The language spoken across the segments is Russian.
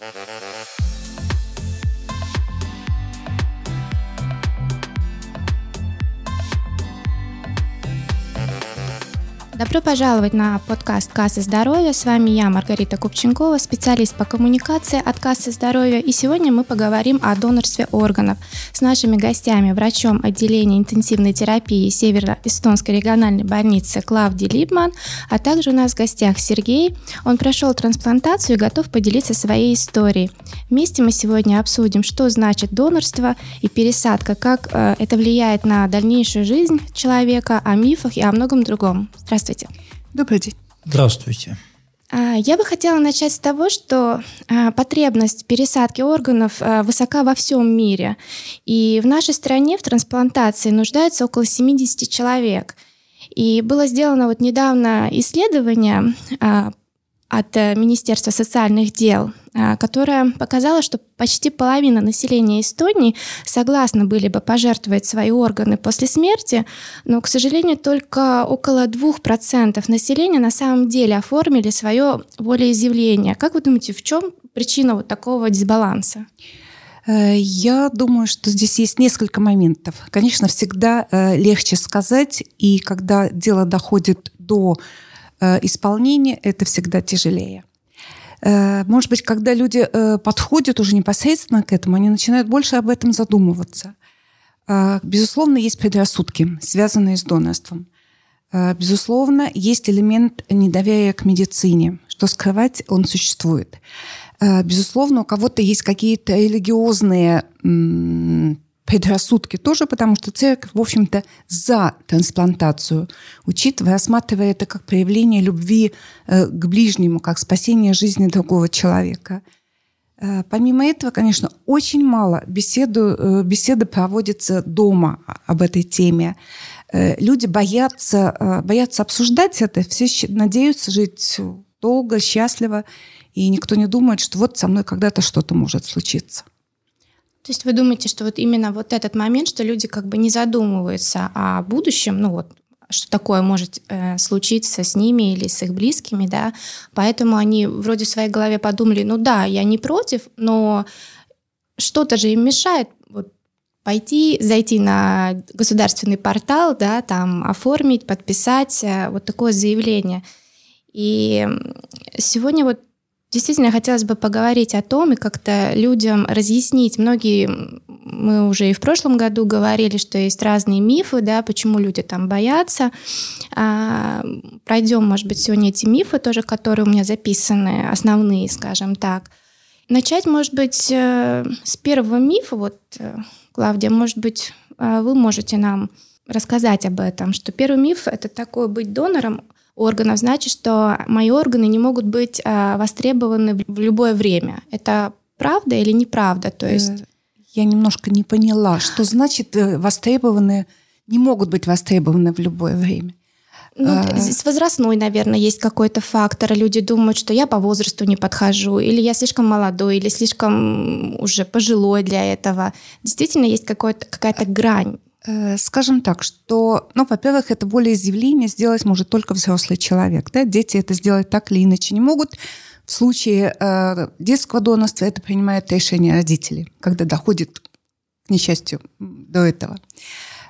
Mm-hmm. Добро пожаловать на подкаст «Касса здоровья». С вами я, Маргарита Купченкова, специалист по коммуникации от Кассы здоровья. И сегодня мы поговорим о донорстве органов с нашими гостями, врачом отделения интенсивной терапии Северо-Эстонской региональной больницы Клавди Либман, а также у нас в гостях Сергей. Он прошел трансплантацию и готов поделиться своей историей. Вместе мы сегодня обсудим, что значит донорство и пересадка, как э, это влияет на дальнейшую жизнь человека, о мифах и о многом другом. Здравствуйте. Добрый день. Здравствуйте. А, я бы хотела начать с того, что а, потребность пересадки органов а, высока во всем мире. И в нашей стране в трансплантации нуждается около 70 человек. И было сделано вот недавно исследование от э, Министерства социальных дел, э, которая показала, что почти половина населения Эстонии согласны были бы пожертвовать свои органы после смерти, но, к сожалению, только около 2% населения на самом деле оформили свое волеизъявление. Как вы думаете, в чем причина вот такого дисбаланса? Э, я думаю, что здесь есть несколько моментов. Конечно, всегда легче сказать, и когда дело доходит до исполнение это всегда тяжелее. Э, может быть, когда люди э, подходят уже непосредственно к этому, они начинают больше об этом задумываться. Безусловно, есть предрассудки, связанные с донорством. Безусловно, есть элемент недоверия к медицине. Что скрывать, он существует. Безусловно, у кого-то есть какие-то религиозные предрассудки тоже, потому что церковь, в общем-то, за трансплантацию, учитывая, рассматривая это как проявление любви э, к ближнему, как спасение жизни другого человека. Э, помимо этого, конечно, очень мало беседу, э, беседы проводится дома об этой теме. Люди боятся, боятся обсуждать это, все надеются жить долго, счастливо, и никто не думает, что вот со мной когда-то что-то может случиться. То есть вы думаете, что вот именно вот этот момент, что люди как бы не задумываются о будущем, ну вот что такое может э, случиться с ними или с их близкими, да, поэтому они вроде в своей голове подумали, ну да, я не против, но что-то же им мешает вот, пойти, зайти на государственный портал, да, там оформить, подписать э, вот такое заявление. И сегодня вот Действительно, хотелось бы поговорить о том и как-то людям разъяснить. Многие, мы уже и в прошлом году говорили, что есть разные мифы, да, почему люди там боятся. А, пройдем, может быть, сегодня эти мифы тоже, которые у меня записаны, основные, скажем так. Начать, может быть, э, с первого мифа. Вот, э, Клавдия, может быть, э, вы можете нам рассказать об этом, что первый миф — это такое быть донором органов, значит, что мои органы не могут быть э, востребованы в любое время. Это правда или неправда? То есть... Э, я немножко не поняла, что значит э, востребованы, не могут быть востребованы в любое время. Ну, а... Здесь возрастной, наверное, есть какой-то фактор. Люди думают, что я по возрасту не подхожу, или я слишком молодой, или слишком уже пожилой для этого. Действительно, есть какая-то грань. Э, скажем так, что, ну, во-первых, это волеизъявление сделать может только взрослый человек. Да? Дети это сделать так или иначе не могут. В случае э, детского донорства это принимает решение родителей, когда доходит, к несчастью, до этого.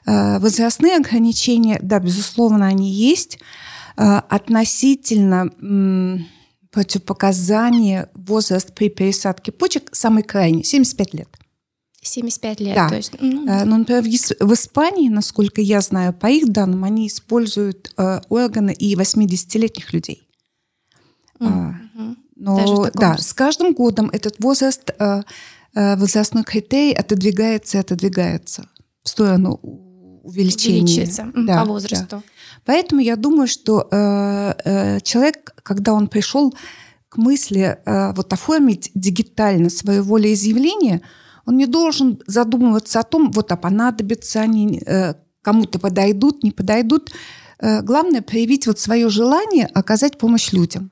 Э, возрастные ограничения, да, безусловно, они есть. Э, относительно э, противопоказания возраст при пересадке почек самый крайний – 75 лет. 75 лет. Да. То есть, ну... Э, Но, например, в Испании, насколько я знаю, по их данным, они используют э, органы и 80-летних людей. Mm-hmm. Но да, с каждым годом этот возраст, э, возрастной критерий отодвигается и отодвигается в сторону увеличения. Увеличивается да, по возрасту. Да. Поэтому я думаю, что э, э, человек, когда он пришел к мысли э, вот оформить дигитально свое волеизъявление, он не должен задумываться о том, вот а понадобятся они, э, кому-то подойдут, не подойдут. Э, главное проявить вот свое желание оказать помощь людям.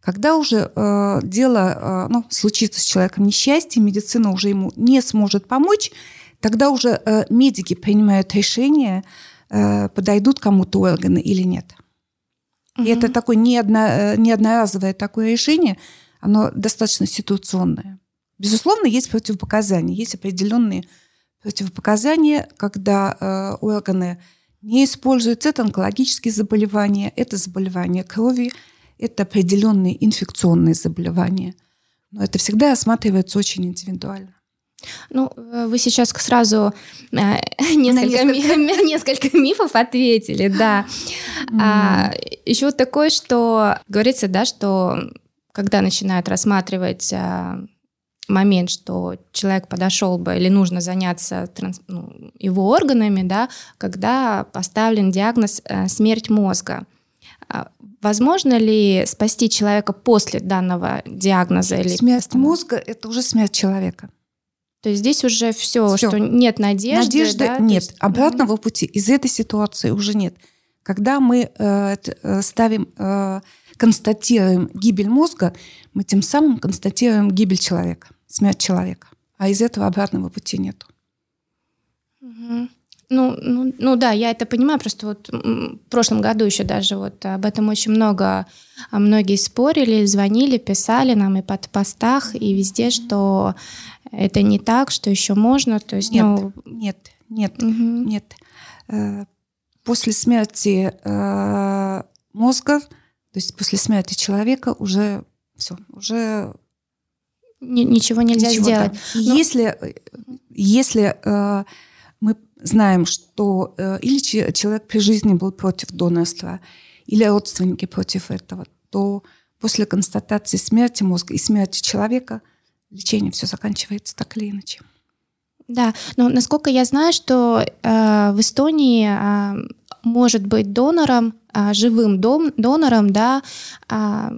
Когда уже э, дело ну, случится с человеком несчастье, медицина уже ему не сможет помочь, тогда уже медики принимают решение, подойдут кому-то органы или нет. Угу. И это такое не, одно, не одноразовое такое решение, оно достаточно ситуационное. Безусловно, есть противопоказания, есть определенные противопоказания, когда э, органы не используются. Это онкологические заболевания, это заболевания крови, это определенные инфекционные заболевания. Но это всегда осматривается очень индивидуально. Ну, э, вы сейчас сразу э, несколько, несколько... Ми, несколько мифов ответили, да. Mm. А, еще вот такое, что говорится, да, что когда начинают рассматривать а, момент, что человек подошел бы или нужно заняться транс, ну, его органами, да, когда поставлен диагноз э, смерть мозга. А, возможно ли спасти человека после данного диагноза? Или смерть мозга – это уже смерть человека. То есть здесь уже все, все. что нет надежды. Надежды да? нет. Есть... Обратного пути из этой ситуации уже нет. Когда мы э, э ставим, э, констатируем гибель мозга, мы тем самым констатируем гибель человека, смерть человека. А из этого обратного пути нет. Угу. Ну, ну, ну да, я это понимаю, просто вот в прошлом году еще даже вот об этом очень много, а многие спорили, звонили, писали нам и под постах, и везде, что это не так, что еще можно, то есть, нет, ну... Нет, нет, угу. нет. Э, после смерти э, мозга, то есть после смерти человека уже все, уже ничего нельзя ничего, сделать. Да. Но... Если, если э, мы знаем, что э, или человек при жизни был против донорства, или родственники против этого, то после констатации смерти мозга и смерти человека лечение все заканчивается так или иначе. Да, но насколько я знаю, что э, в Эстонии э, может быть донором, э, живым дом, донором, да, э,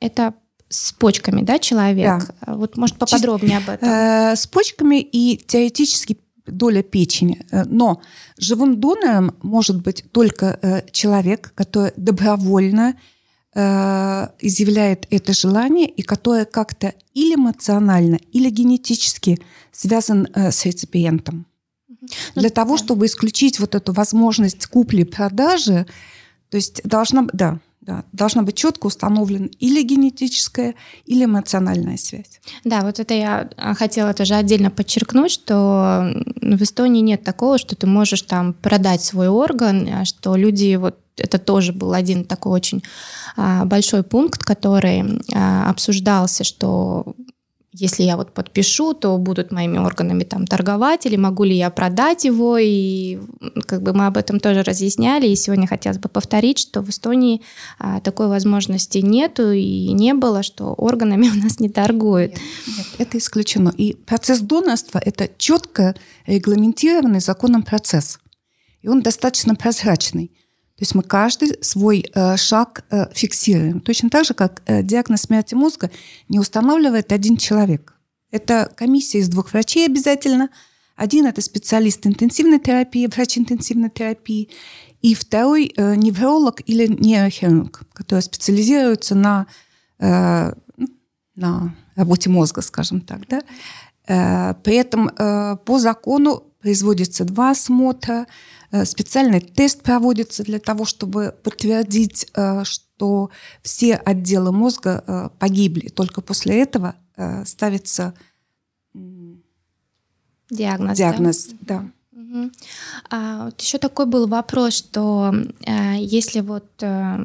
это с почками, да, человек. Да. Вот, может, поподробнее об этом. Э, с почками и теоретически доля печени. Э, но живым донором может быть только э, человек, который добровольно э, изъявляет это желание и который как-то или эмоционально, или генетически связан с реципиентом. Ну, Для того, чтобы исключить вот эту возможность купли-продажи, то есть должна, да, да, должна быть четко установлена или генетическая, или эмоциональная связь. Да, вот это я а, хотела тоже отдельно подчеркнуть, что в Эстонии нет такого, что ты можешь там продать свой орган, а что люди вот это тоже был один такой очень а, большой пункт, который обсуждался, что если я вот подпишу, то будут моими органами там торговать, или могу ли я продать его, и как бы мы об этом тоже разъясняли, и сегодня хотелось бы повторить, что в Эстонии а, такой возможности нету и не было, что органами у нас не торгуют. Нет, нет, это исключено. И процесс донорства – это четко регламентированный законом процесс, и он достаточно прозрачный. То есть мы каждый свой э, шаг э, фиксируем. Точно так же, как э, диагноз смерти мозга не устанавливает один человек. Это комиссия из двух врачей обязательно. Один – это специалист интенсивной терапии, врач интенсивной терапии, и второй – невролог или нейрохирург, который специализируется на, ну, на работе мозга, скажем так. Да? При этом по закону производится два осмотра, Э, специальный тест проводится для того, чтобы подтвердить, э, что все отделы мозга э, погибли. Только после этого ставится диагноз. Диагноз, да. да. Угу. А, вот еще такой был вопрос, что э, если вот э,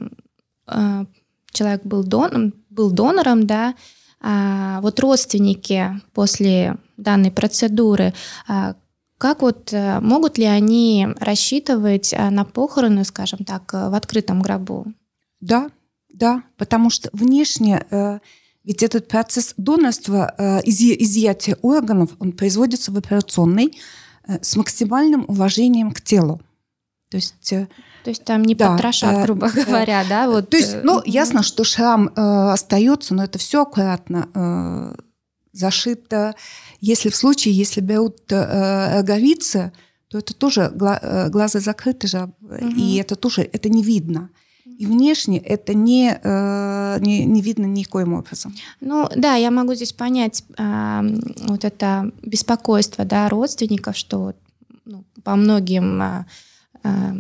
э, человек был, дон, был донором, да, а вот родственники после данной процедуры, а как вот э, могут ли они рассчитывать э, на похороны, скажем так, э, в открытом гробу? Да, да, потому что внешне ведь этот процесс донорства, изъятия органов, он производится в операционной с максимальным уважением к телу. То есть, то есть там не да, потрошат, грубо э, говоря, да? Вот. То есть, ну, ясно, что шрам э, остается, но это все аккуратно э, зашито если в случае, если берут э, роговицы, то это тоже гла, э, глаза закрыты же, угу. и это тоже это не видно. И внешне это не, э, не, не видно никоим образом. Ну да, я могу здесь понять э, вот это беспокойство да, родственников, что ну, по многим э, э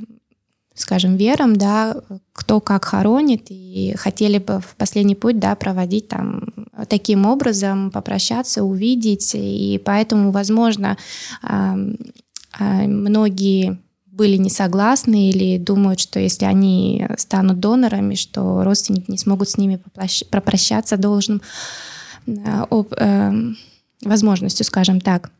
скажем, верам, да, кто как хоронит, и хотели бы в последний путь, да, проводить там таким образом, попрощаться, увидеть, и поэтому, возможно, многие были не согласны или думают, что если они станут донорами, что родственники не смогут с ними попрощаться должным э, об, э, возможностью, скажем так.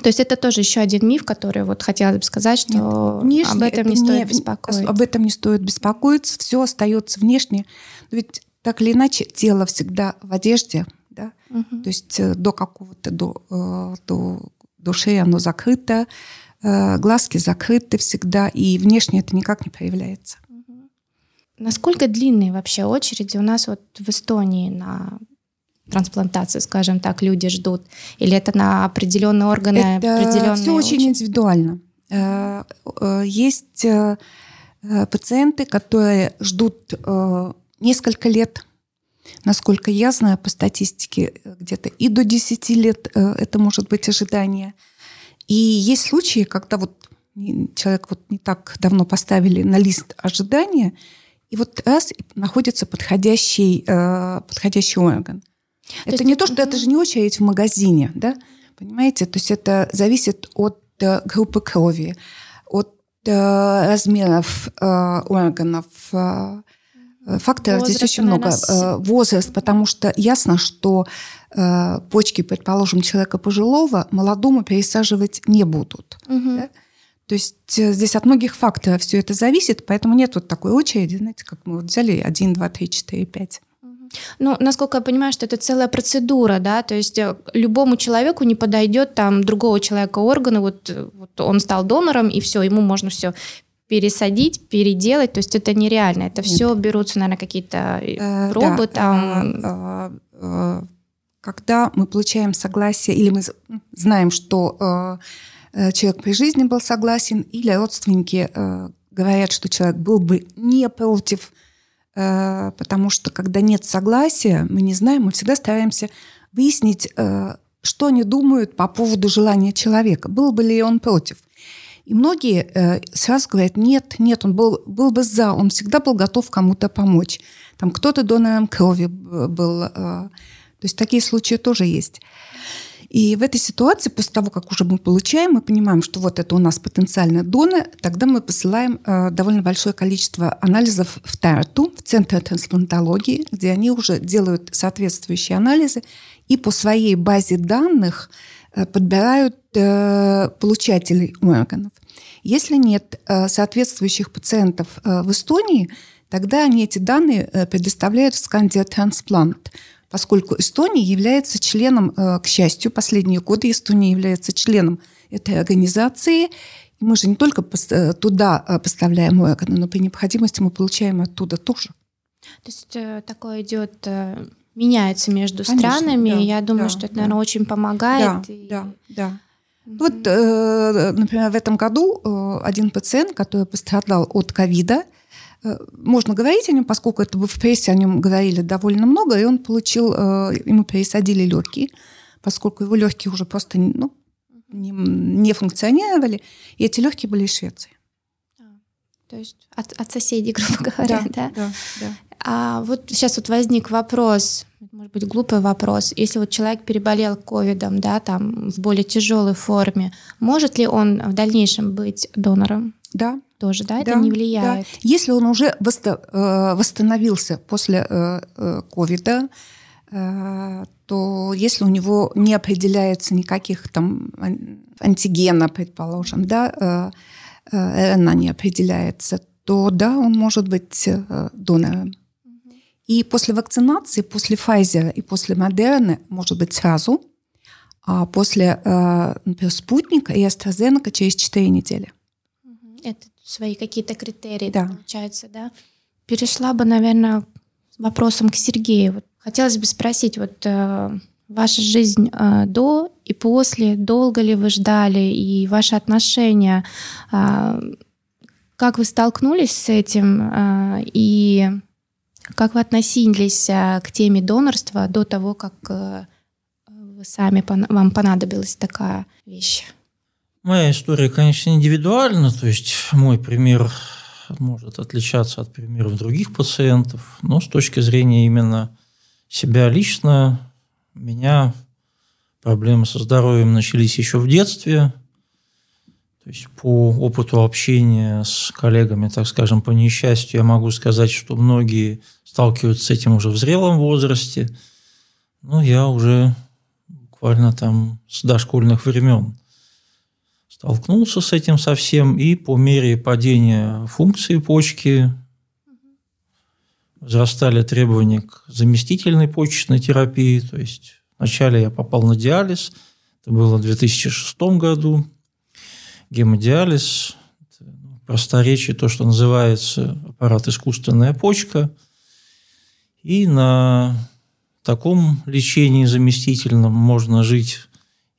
То есть это тоже еще один миф, который вот хотелось бы сказать, что Нет, внешне об этом не стоит не, беспокоиться. Об этом не стоит беспокоиться, все остается внешне. Но ведь так или иначе тело всегда в одежде, да? Угу. То есть э, до какого-то до, э, до души оно закрыто, э, глазки закрыты всегда, и внешне это никак не проявляется. Насколько длинные вообще очереди у нас вот в Эстонии на трансплантации, скажем так, люди ждут? Или это на определенные органы? Это определенные все очень очереди? индивидуально. Э, э, есть э, пациенты, которые ждут несколько лет. Насколько я знаю по статистике, где-то и до 10 лет это может быть ожидание. И есть случаи, когда вот человек вот не так давно поставили на лист ожидания, и вот раз находится подходящий, подходящий орган. То это не то, что это же не очередь в магазине, да? Понимаете? То есть это зависит от э, группы крови, от э, размеров э, органов. Э, факторов Возраст, здесь очень много. Наверное, возраст, потому что ясно, что э, почки, предположим, человека пожилого молодому пересаживать не будут. Угу. Да? То есть здесь от многих факторов все это зависит, поэтому нет вот такой очереди, знаете, как мы вот взяли 1, 2, 3, 4, 5. Ну, насколько я понимаю, что это целая процедура, да, то есть э, любому человеку не подойдет там другого человека органы, вот, э, вот он стал донором, и все, ему можно все пересадить, переделать, то есть это нереально, это все берутся, наверное, какие-то э, пробы да, там. Когда мы получаем согласие, или мы знаем, что человек при жизни был согласен, или родственники говорят, что человек был бы не против Э, потому что когда нет согласия, мы не знаем, мы всегда стараемся выяснить, э, что они думают по поводу желания человека, был бы ли он против. И многие э, сразу говорят, нет, нет, он был, был бы за, он всегда был готов кому-то помочь. Там кто-то донором крови был. То есть такие случаи тоже есть. И в этой ситуации, после того, как уже мы получаем, мы понимаем, что вот это у нас потенциально донор, тогда мы посылаем э, довольно большое количество анализов в ТАРТУ, в Центр трансплантологии, где они уже делают соответствующие анализы и по своей базе данных э, подбирают э, получателей органов. Если нет э, соответствующих пациентов э, в Эстонии, тогда они эти данные э, предоставляют в Скандия Трансплант – поскольку Эстония является членом, э, к счастью, последние годы Эстония является членом этой организации. И мы же не только э, туда э, поставляем органы, но при необходимости мы получаем оттуда тоже. То есть такое идет меняется между Конечно, странами. Да, Я думаю, да, что это, наверное, да. очень помогает. Да, и... да, да. Mm-hmm. Вот, например, в этом году один пациент, который пострадал от ковида, можно говорить о нем, поскольку это в прессе о нем говорили довольно много, и он получил, э, ему пересадили легкие, поскольку его легкие уже просто ну, не, не функционировали, и эти легкие были из Швеции. А, то есть от, от соседей, грубо говоря, да? Да, да. да. А вот сейчас вот возник вопрос, может быть, глупый вопрос. Если вот человек переболел ковидом, да, там в более тяжелой форме, может ли он в дальнейшем быть донором? Да, тоже, да, это да, не влияет. Да. Если он уже э, восстановился после э, э, ковида, то если у него не определяется никаких там антигена, предположим, да, РНА не определяется, то да, он может быть донором. И после вакцинации, после Pfizer и после Модерны, может быть, сразу, а после, например, спутника и AstraZeneca через 4 недели. Это свои какие-то критерии, да. получается, да. Перешла бы, наверное, вопросом к Сергею. Вот хотелось бы спросить, вот э, ваша жизнь э, до и после, долго ли вы ждали, и ваши отношения, э, как вы столкнулись с этим, э, и как вы относились э, к теме донорства до того, как э, вы сами, вам понадобилась такая вещь? Моя история, конечно, индивидуальна, то есть мой пример может отличаться от примеров других пациентов, но с точки зрения именно себя лично, у меня проблемы со здоровьем начались еще в детстве. То есть по опыту общения с коллегами, так скажем, по несчастью, я могу сказать, что многие сталкиваются с этим уже в зрелом возрасте. Но я уже буквально там с дошкольных времен столкнулся с этим совсем, и по мере падения функции почки возрастали требования к заместительной почечной терапии, то есть вначале я попал на диализ, это было в 2006 году, гемодиализ, ну, просторечие то, что называется аппарат искусственная почка, и на таком лечении заместительном можно жить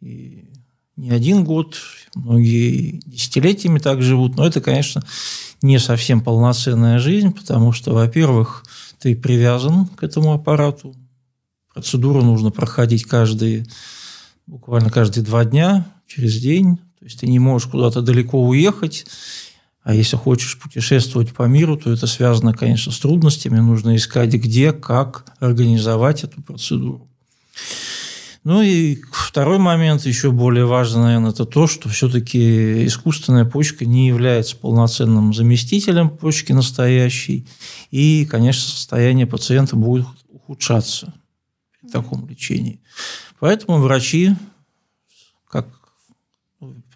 и не один год, многие десятилетиями так живут, но это, конечно, не совсем полноценная жизнь, потому что, во-первых, ты привязан к этому аппарату, процедуру нужно проходить каждые, буквально каждые два дня, через день, то есть ты не можешь куда-то далеко уехать, а если хочешь путешествовать по миру, то это связано, конечно, с трудностями. Нужно искать, где, как организовать эту процедуру. Ну и второй момент, еще более важный, наверное, это то, что все-таки искусственная почка не является полноценным заместителем почки настоящей. И, конечно, состояние пациента будет ухудшаться при таком лечении. Поэтому врачи, как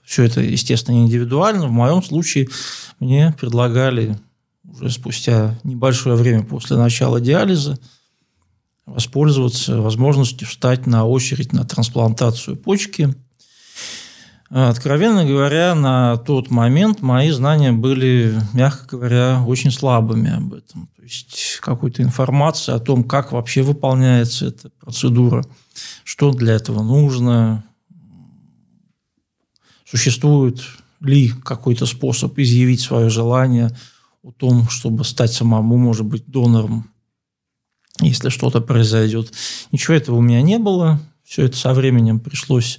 все это, естественно, индивидуально, в моем случае мне предлагали уже спустя небольшое время после начала диализа – воспользоваться возможностью встать на очередь на трансплантацию почки. Откровенно говоря, на тот момент мои знания были, мягко говоря, очень слабыми об этом. То есть какой-то информации о том, как вообще выполняется эта процедура, что для этого нужно, существует ли какой-то способ изъявить свое желание о том, чтобы стать самому, может быть, донором если что-то произойдет. Ничего этого у меня не было. Все это со временем пришлось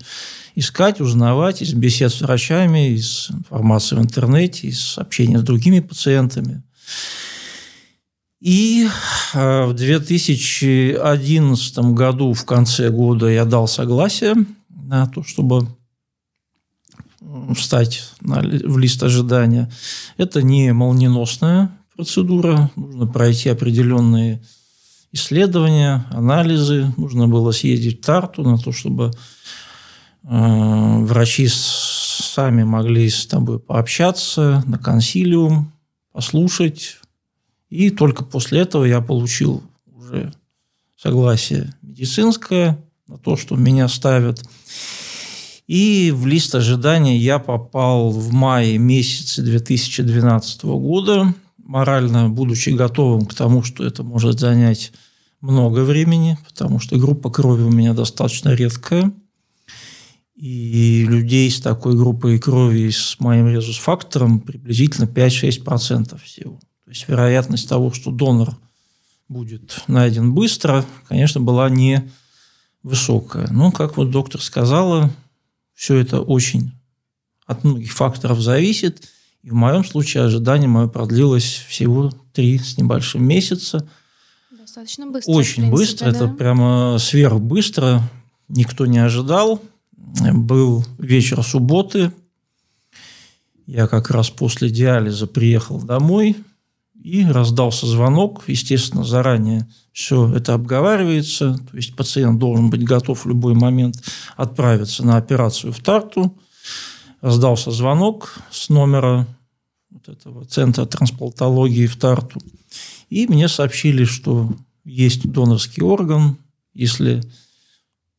искать, узнавать из бесед с врачами, из информации в интернете, из общения с другими пациентами. И э, в 2011 году, в конце года, я дал согласие на то, чтобы встать в лист ожидания. Это не молниеносная процедура, нужно пройти определенные исследования, анализы. Нужно было съездить в Тарту на то, чтобы э, врачи сами могли с тобой пообщаться на консилиум, послушать. И только после этого я получил уже согласие медицинское на то, что меня ставят. И в лист ожидания я попал в мае месяце 2012 года морально будучи готовым к тому, что это может занять много времени, потому что группа крови у меня достаточно редкая. И людей с такой группой крови с моим резус-фактором приблизительно 5-6% всего. То есть вероятность того, что донор будет найден быстро, конечно, была не высокая. Но, как вот доктор сказала, все это очень от многих факторов зависит – и в моем случае ожидание мое продлилось всего три с небольшим месяца. Достаточно быстро. Очень принципе, быстро, да? это прямо сверхбыстро. Никто не ожидал. Был вечер субботы. Я как раз после диализа приехал домой и раздался звонок. Естественно, заранее все это обговаривается. То есть пациент должен быть готов в любой момент отправиться на операцию в Тарту. Раздался звонок с номера вот этого центра трансплантологии в Тарту. И мне сообщили, что есть донорский орган. Если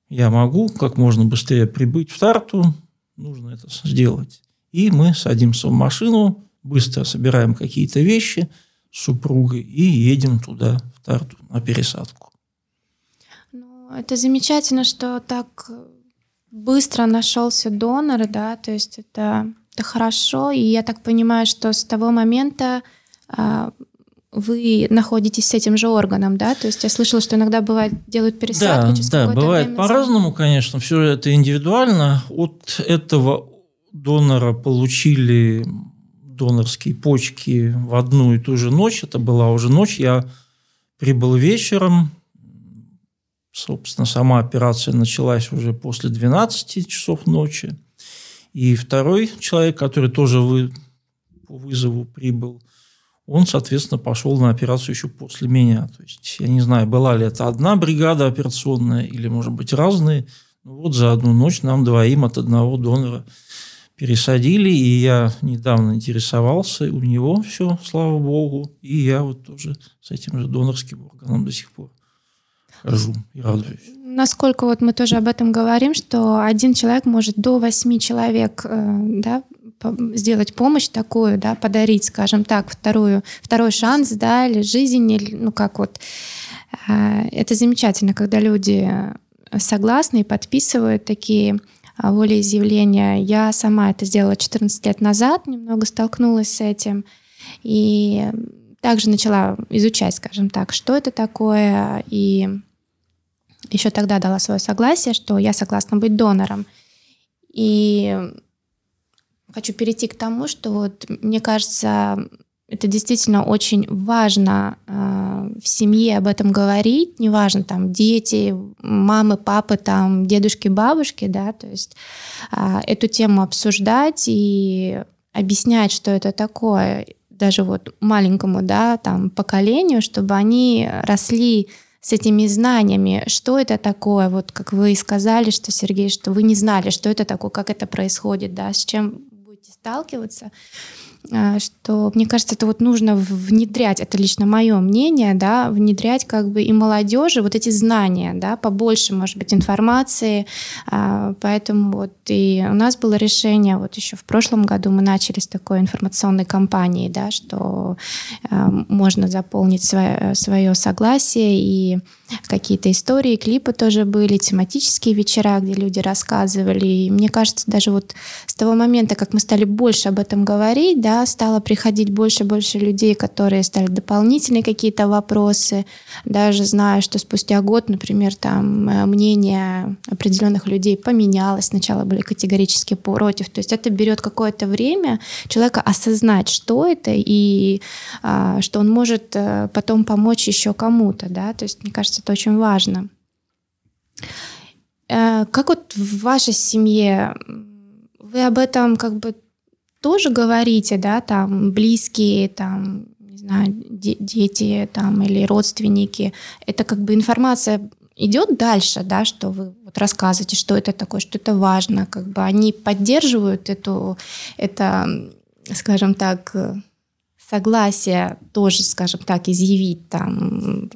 я могу как можно быстрее прибыть в Тарту, нужно это сделать. И мы садимся в машину, быстро собираем какие-то вещи с супругой и едем туда, в Тарту, на пересадку. Ну, это замечательно, что так быстро нашелся донор, да, то есть это это хорошо, и я так понимаю, что с того момента а, вы находитесь с этим же органом, да? То есть я слышала, что иногда бывает делают пересадку да, через да, бывает по-разному, конечно, все это индивидуально. От этого донора получили донорские почки в одну и ту же ночь. Это была уже ночь. Я прибыл вечером. Собственно, сама операция началась уже после 12 часов ночи. И второй человек, который тоже вы, по вызову прибыл, он, соответственно, пошел на операцию еще после меня. То есть я не знаю, была ли это одна бригада операционная или, может быть, разные. Ну, вот за одну ночь нам двоим от одного донора пересадили, и я недавно интересовался, у него все, слава богу, и я вот тоже с этим же донорским органом до сих пор хожу и радуюсь. Насколько вот мы тоже об этом говорим, что один человек может до восьми человек э, да, сделать помощь такую, да, подарить, скажем так, вторую, второй шанс, да, или жизнь, или, ну как вот. Э, это замечательно, когда люди согласны и подписывают такие а, волеизъявления. Я сама это сделала 14 лет назад, немного столкнулась с этим. И также начала изучать, скажем так, что это такое. И еще тогда дала свое согласие, что я согласна быть донором. И хочу перейти к тому, что вот, мне кажется, это действительно очень важно э, в семье об этом говорить, неважно, там, дети, мамы, папы, там, дедушки, бабушки, да, то есть э, эту тему обсуждать и объяснять, что это такое, даже вот маленькому, да, там, поколению, чтобы они росли с этими знаниями, что это такое, вот как вы сказали, что, Сергей, что вы не знали, что это такое, как это происходит, да, с чем будете сталкиваться, что, мне кажется, это вот нужно внедрять, это лично мое мнение, да, внедрять как бы и молодежи вот эти знания, да, побольше, может быть, информации, а, поэтому вот и у нас было решение, вот еще в прошлом году мы начали с такой информационной кампании, да, что а, можно заполнить свое, свое согласие и какие-то истории, клипы тоже были, тематические вечера, где люди рассказывали. И мне кажется, даже вот с того момента, как мы стали больше об этом говорить, да, стало приходить больше и больше людей, которые стали дополнительные какие-то вопросы. Даже знаю, что спустя год, например, там э, мнение определенных людей поменялось. Сначала были категорически против. То есть это берет какое-то время человека осознать, что это, и а, что он может а, потом помочь еще кому-то. Да? То есть, мне кажется, это очень важно. А, как вот в вашей семье вы об этом как бы тоже говорите, да, там близкие, там, не знаю, дети там или родственники, это как бы информация идет дальше, да, что вы вот рассказываете, что это такое, что это важно, как бы они поддерживают эту, это, скажем так, согласие тоже, скажем так, изъявить там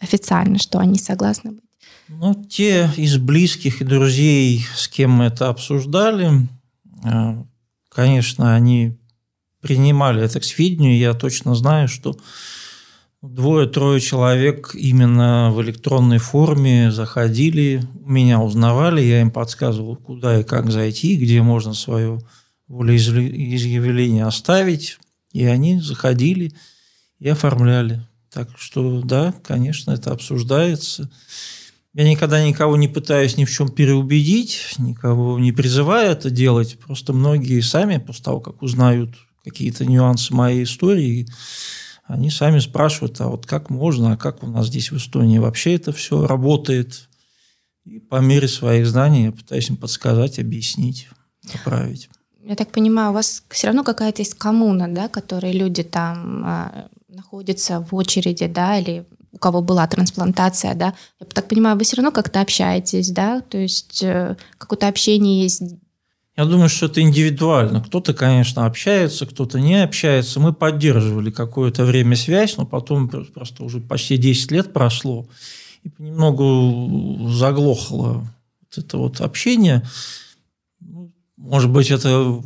официально, что они согласны быть. Ну, те из близких и друзей, с кем мы это обсуждали, э, конечно, они принимали это к сведению. Я точно знаю, что двое-трое человек именно в электронной форме заходили, меня узнавали, я им подсказывал, куда и как зайти, где можно свое волеизъявление оставить, и они заходили и оформляли. Так что да, конечно, это обсуждается. Я никогда никого не пытаюсь ни в чем переубедить, никого не призываю это делать. Просто многие сами, после того, как узнают какие-то нюансы моей истории, они сами спрашивают, а вот как можно, а как у нас здесь в Эстонии вообще это все работает. И по мере своих знаний я пытаюсь им подсказать, объяснить, направить. Я так понимаю, у вас все равно какая-то есть коммуна, да, которые люди там находятся в очереди, да, или у кого была трансплантация, да, я так понимаю, вы все равно как-то общаетесь, да, то есть э, какое-то общение есть. Я думаю, что это индивидуально. Кто-то, конечно, общается, кто-то не общается. Мы поддерживали какое-то время связь, но потом просто уже почти 10 лет прошло, и понемногу заглохло вот это вот общение. Ну, может быть, это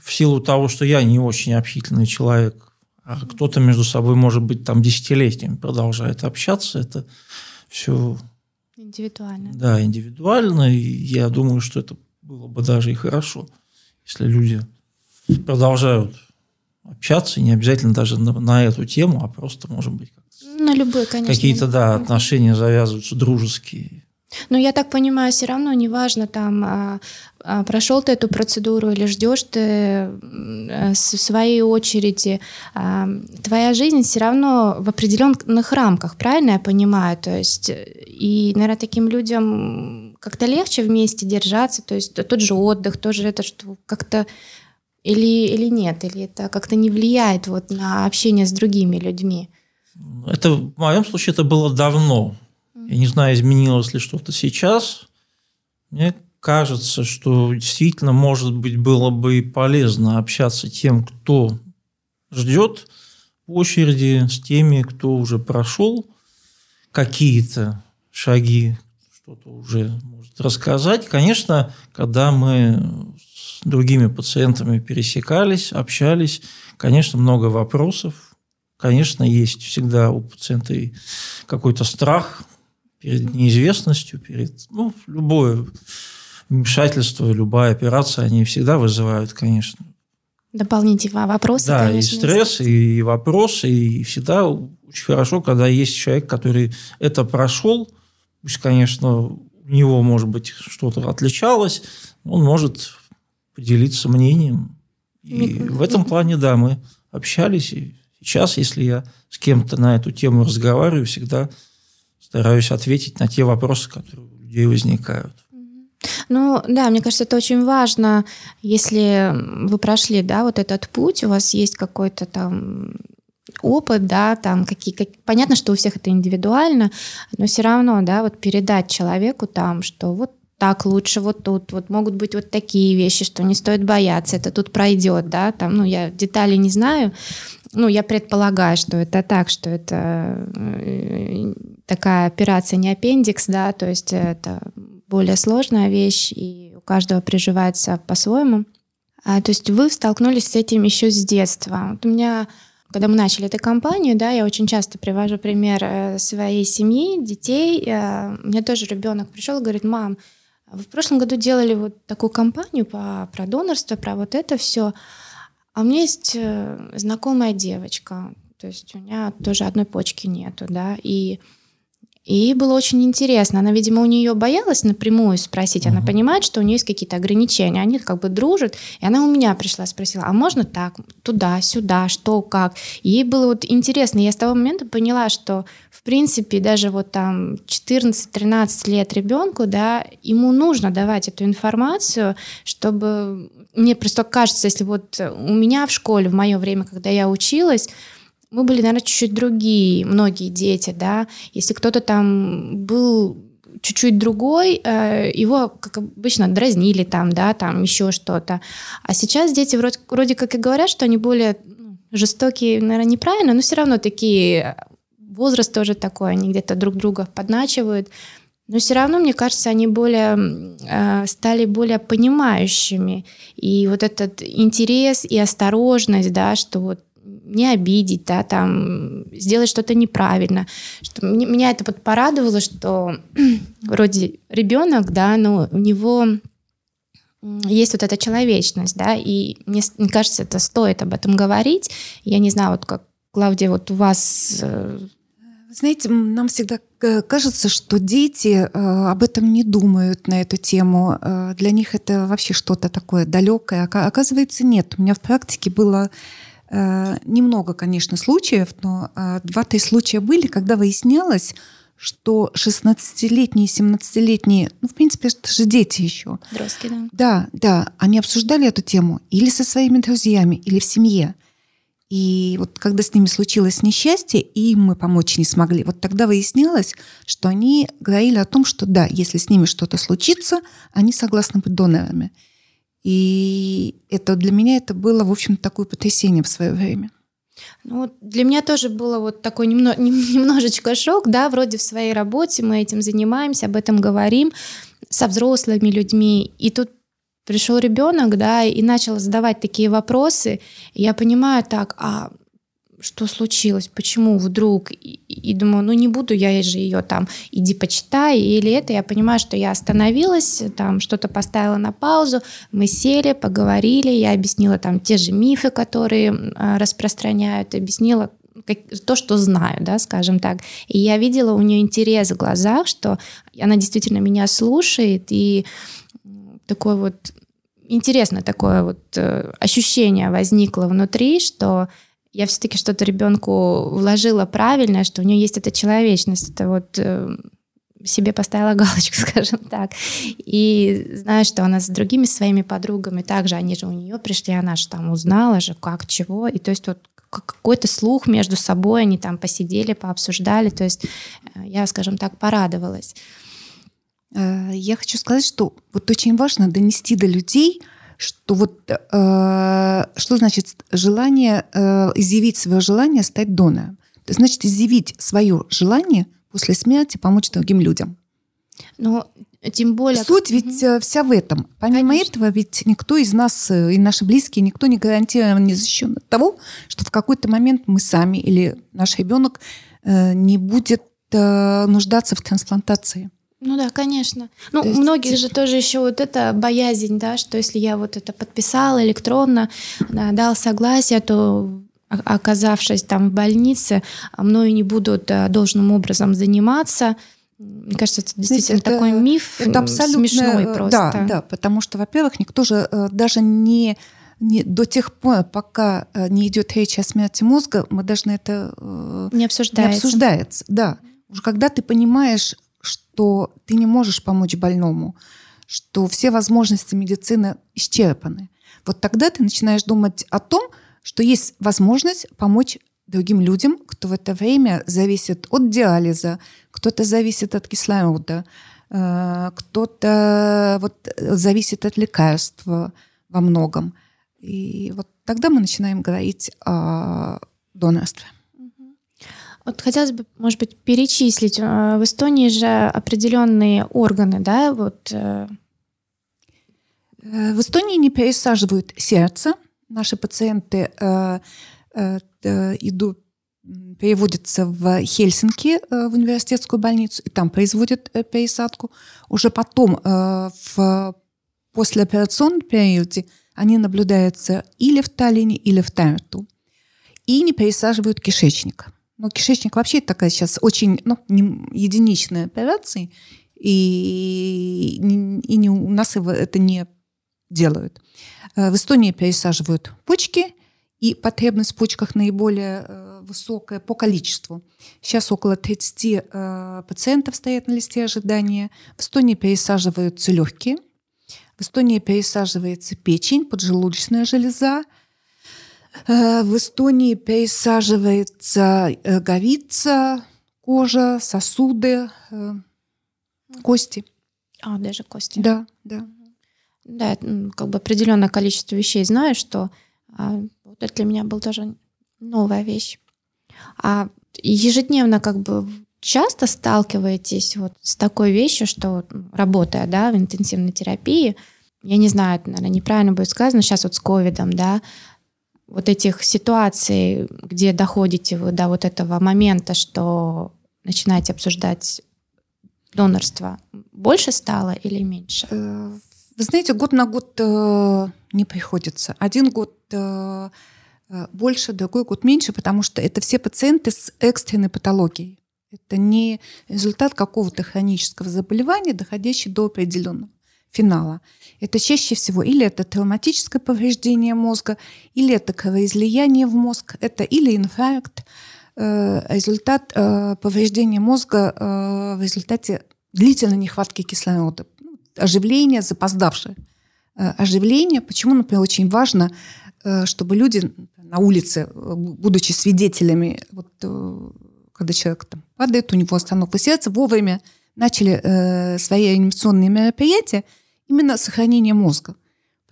в силу того, что я не очень общительный человек, а кто-то между собой, может быть, там десятилетиями продолжает общаться. Это все... Индивидуально. Да, индивидуально. И я думаю, что это было бы даже и хорошо, если люди продолжают общаться, не обязательно даже на, на эту тему, а просто, может быть, на любой, конечно. Какие-то, да, отношения завязываются дружеские. Но я так понимаю, все равно неважно, там а, а, прошел ты эту процедуру или ждешь ты э, в своей очереди, а, твоя жизнь все равно в определенных рамках, правильно я понимаю? То есть, и, наверное, таким людям как-то легче вместе держаться, то есть тот же отдых, тоже это что как-то или, или нет, или это как-то не влияет вот на общение с другими людьми? Это в моем случае это было давно. Я не знаю, изменилось ли что-то сейчас. Мне кажется, что действительно, может быть, было бы полезно общаться тем, кто ждет в очереди, с теми, кто уже прошел какие-то шаги, что-то уже может рассказать. Конечно, когда мы с другими пациентами пересекались, общались, конечно, много вопросов. Конечно, есть всегда у пациента какой-то страх перед неизвестностью, перед ну, любое вмешательство, любая операция, они всегда вызывают, конечно. Дополнительные вопросы. Да, конечно, и стресс, и вопросы, и всегда очень хорошо, когда есть человек, который это прошел, пусть, конечно, у него, может быть, что-то отличалось, он может поделиться мнением. И в этом плане, да, мы общались, и сейчас, если я с кем-то на эту тему разговариваю, всегда стараюсь ответить на те вопросы, которые у людей возникают. Ну да, мне кажется, это очень важно, если вы прошли, да, вот этот путь, у вас есть какой-то там опыт, да, там какие, как, понятно, что у всех это индивидуально, но все равно, да, вот передать человеку там, что вот так лучше вот тут, вот могут быть вот такие вещи, что не стоит бояться, это тут пройдет, да, там, ну, я деталей не знаю, ну, я предполагаю, что это так, что это э, такая операция не аппендикс, да, то есть это более сложная вещь, и у каждого приживается по-своему. А, то есть вы столкнулись с этим еще с детства. Вот у меня, когда мы начали эту компанию, да, я очень часто привожу пример э, своей семьи, детей. Э, у меня тоже ребенок пришел и говорит, мам, вы в прошлом году делали вот такую компанию по, про донорство, про вот это все. А у меня есть э, знакомая девочка, то есть у меня тоже одной почки нету, да, и и было очень интересно. Она, видимо, у нее боялась напрямую спросить. Она uh-huh. понимает, что у нее есть какие-то ограничения. Они как бы дружат. И она у меня пришла, спросила, а можно так, туда, сюда, что, как. И ей было вот интересно. Я с того момента поняла, что, в принципе, даже вот там 14-13 лет ребенку, да, ему нужно давать эту информацию, чтобы... Мне просто кажется, если вот у меня в школе в мое время, когда я училась, мы были, наверное, чуть-чуть другие, многие дети, да. Если кто-то там был чуть-чуть другой, э, его, как обычно, дразнили там, да, там еще что-то. А сейчас дети вроде, вроде как и говорят, что они более ну, жестокие, наверное, неправильно, но все равно такие, возраст тоже такой, они где-то друг друга подначивают. Но все равно, мне кажется, они более э, стали более понимающими. И вот этот интерес и осторожность, да, что вот не обидеть, да, там, сделать что-то неправильно. Что меня это вот порадовало, что вроде ребенок, да, но у него есть вот эта человечность, да, и мне, мне кажется, это стоит об этом говорить. Я не знаю, вот как, Клавдия, вот у вас... Э, знаете, нам всегда кажется, что дети э, об этом не думают на эту тему. Э, для них это вообще что-то такое далекое. Оказывается, нет. У меня в практике было Э, немного, конечно, случаев, но э, два-три случая были, когда выяснялось, что 16-летние, 17-летние, ну, в принципе, это же дети еще. Дростки, да. Да, да, они обсуждали эту тему или со своими друзьями, или в семье. И вот когда с ними случилось несчастье, и им мы помочь не смогли, вот тогда выяснялось, что они говорили о том, что да, если с ними что-то случится, они согласны быть донорами. И это для меня это было, в общем, такое потрясение в свое время. Ну, для меня тоже было вот такой немно, немножечко шок, да, вроде в своей работе мы этим занимаемся, об этом говорим со взрослыми людьми, и тут пришел ребенок, да, и начал задавать такие вопросы, и я понимаю так, а что случилось, почему вдруг, и, и думаю, ну не буду я же ее там, иди почитай, или это, я понимаю, что я остановилась, там что-то поставила на паузу, мы сели, поговорили, я объяснила там те же мифы, которые э, распространяют, объяснила, как, то, что знаю, да, скажем так. И я видела у нее интерес в глазах, что она действительно меня слушает, и такое вот интересно такое вот э, ощущение возникло внутри, что я все-таки что-то ребенку вложила правильное, что у нее есть эта человечность, это вот э, себе поставила галочку, скажем так. И знаю, что она с другими своими подругами также, они же у нее пришли, она же там узнала же, как, чего. И то есть вот какой-то слух между собой, они там посидели, пообсуждали. То есть э, я, скажем так, порадовалась. Э, я хочу сказать, что вот очень важно донести до людей, что вот э, что значит желание э, изъявить свое желание стать донором. Это значит изъявить свое желание после смерти помочь другим людям. Ну, тем более... Суть ведь угу. вся в этом. Помимо Конечно. этого, ведь никто из нас, э, и наши близкие, никто не гарантирован, не защищен от того, что в какой-то момент мы сами или наш ребенок э, не будет э, нуждаться в трансплантации. Ну да, конечно. Ну, есть... у многих же тоже еще вот эта боязнь, да, что если я вот это подписала электронно, да, дал согласие, то оказавшись там в больнице, мною не будут должным образом заниматься. Мне кажется, это действительно это, такой миф это абсолютно, смешной просто. Да, да, потому что, во-первых, никто же э, даже не, не до тех пор, пока э, не идет речь о смерти мозга, мы должны это э, не обсуждается. Не обсуждается, да. Уже когда ты понимаешь, что ты не можешь помочь больному, что все возможности медицины исчерпаны, вот тогда ты начинаешь думать о том, что есть возможность помочь другим людям, кто в это время зависит от диализа, кто-то зависит от кислорода, э, кто-то вот зависит от лекарства во многом. И вот тогда мы начинаем говорить о донорстве. Вот хотелось бы, может быть, перечислить. Э, в Эстонии же определенные органы, да, вот. Э, в Эстонии не пересаживают сердце. Наши пациенты Э, идут переводятся в Хельсинки, э, в университетскую больницу, и там производят э, пересадку. Уже потом, в послеоперационном периоде, они наблюдаются или в Таллине, или в Тарту. И не пересаживают кишечник. Но кишечник вообще такая сейчас очень ну, не, единичная операция, и, и не, у нас это не делают. В Эстонии пересаживают почки – и потребность в почках наиболее э, высокая по количеству. Сейчас около 30 э, пациентов стоят на листе ожидания. В Эстонии пересаживаются легкие. В Эстонии пересаживается печень, поджелудочная железа. Э, в Эстонии пересаживается говица, кожа, сосуды, кости. А, даже кости. Да, да. Да, как бы определенное количество вещей знаю, что а, вот это для меня была тоже новая вещь. А ежедневно как бы часто сталкиваетесь вот с такой вещью, что работая да, в интенсивной терапии, я не знаю, это, наверное, неправильно будет сказано сейчас вот с ковидом, да, вот этих ситуаций, где доходите вы до вот этого момента, что начинаете обсуждать донорство, больше стало или меньше? Э, вы знаете, год на год э, не приходится. Один год э, больше, другой год меньше, потому что это все пациенты с экстренной патологией. Это не результат какого-то хронического заболевания, доходящий до определенного финала. Это чаще всего или это травматическое повреждение мозга, или это кровоизлияние в мозг, это или инфаркт, результат повреждения мозга в результате длительной нехватки кислорода оживление запоздавшее. Э, оживление, почему, например, очень важно, э, чтобы люди на улице, э, будучи свидетелями, вот, когда человек там падает, у него остановка сердца, вовремя начали э, свои анимационные мероприятия именно сохранение мозга.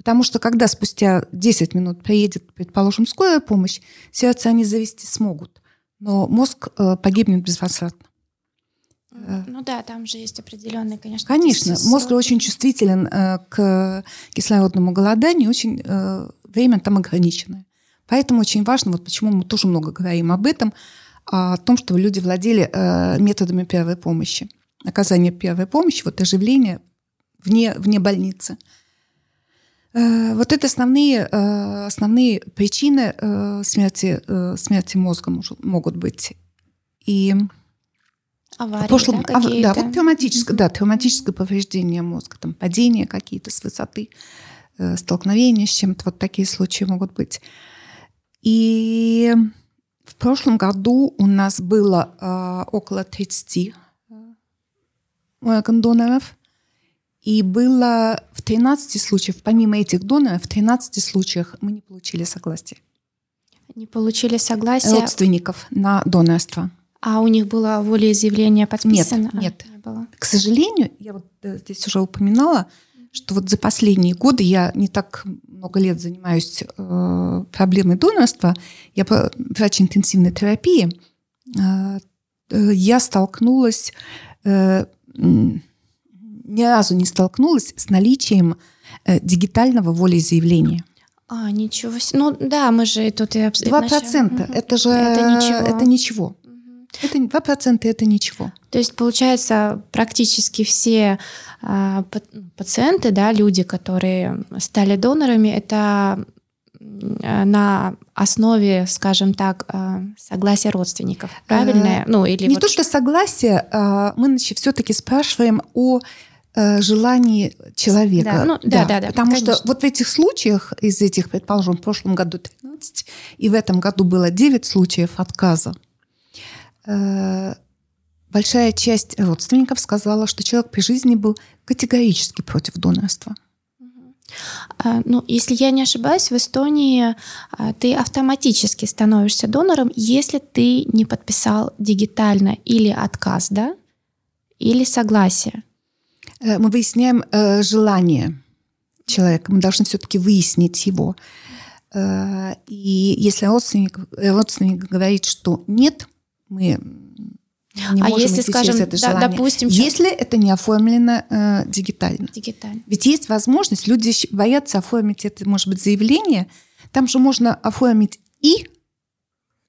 Потому что когда спустя 10 минут приедет, предположим, скорая помощь, сердце они завести смогут, но мозг э, погибнет безвозвратно. Э, ну да, там же есть определенные, конечно. Конечно, мозг очень чувствителен э, к кислородному голоданию, очень время там ограниченное. Поэтому очень важно, вот почему мы тоже много говорим об этом, о том, чтобы люди владели методами первой помощи. Оказание первой помощи, вот оживление вне, вне больницы. Э, вот это основные, э, основные причины э, смерти, смерти мозга могут быть. И Аварии, прошлом, да, а, да, вот травматическое, да, травматическое повреждение мозга, там падение какие-то с высоты, столкновения с чем-то, вот такие случаи могут быть. И в прошлом году у нас было э, около 30 доноров, и было в 13 случаях, помимо этих доноров, в 13 случаях мы не получили согласия. Не получили согласия родственников на донорство. А у них было волеизъявление подписано? Нет, нет. А, не было. К сожалению, я вот э, здесь уже упоминала, что вот за последние годы я не так много лет занимаюсь э, проблемой донорства. Я врач интенсивной терапии. Э, э, я столкнулась э, ни разу не столкнулась с наличием э, дигитального волеизъявления. А, ничего себе. Ну да, мы же тут и Два процента. Это же это ничего. Это ничего. Это два процента это ничего. То есть получается практически все э, пациенты, да, люди, которые стали донорами, это на основе, скажем так, э, согласия родственников, правильно? Э, ну или не вот... то что согласие, а мы все-таки спрашиваем о желании человека. Да, ну, да, да, да, потому конечно. что вот в этих случаях, из этих, предположим, в прошлом году 13, и в этом году было 9 случаев отказа, э, большая часть родственников сказала, что человек при жизни был категорически против донорства. А, ну, если я не ошибаюсь, в Эстонии а, ты автоматически становишься донором, если ты не подписал дигитально или отказ, да, или согласие. Э, мы выясняем э, желание человека, мы должны все-таки выяснить его. Э, и если родственник, родственник говорит, что нет, мы не а можем если, идти скажем, через это желание. Да, допустим, если это не оформлено э, дигитально. дигитально. Ведь есть возможность, люди боятся оформить это, может быть, заявление. Там же можно оформить и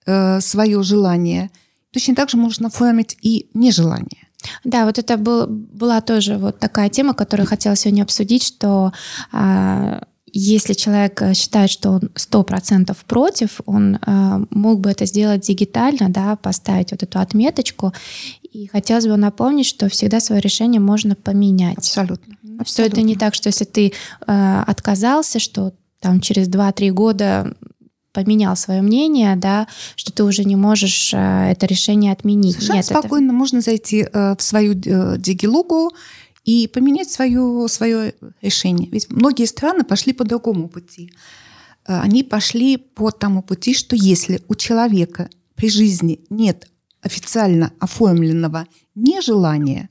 э, свое желание, точно так же можно оформить и нежелание. Да, вот это был, была тоже вот такая тема, которую хотела сегодня обсудить, что а, если человек считает, что он сто процентов против, он а, мог бы это сделать дигитально, да, поставить вот эту отметочку. И хотелось бы напомнить, что всегда свое решение можно поменять. Абсолютно. Абсолютно. Что это не так, что если ты э, отказался, что там через 2-3 года поменял свое мнение, да, что ты уже не можешь э, это решение отменить. Совершенно Нет, спокойно это... можно зайти э, в свою э, дигилугу и поменять свое, свое решение. Ведь многие страны пошли по другому пути. Они пошли по тому пути, что если у человека при жизни нет официально оформленного нежелания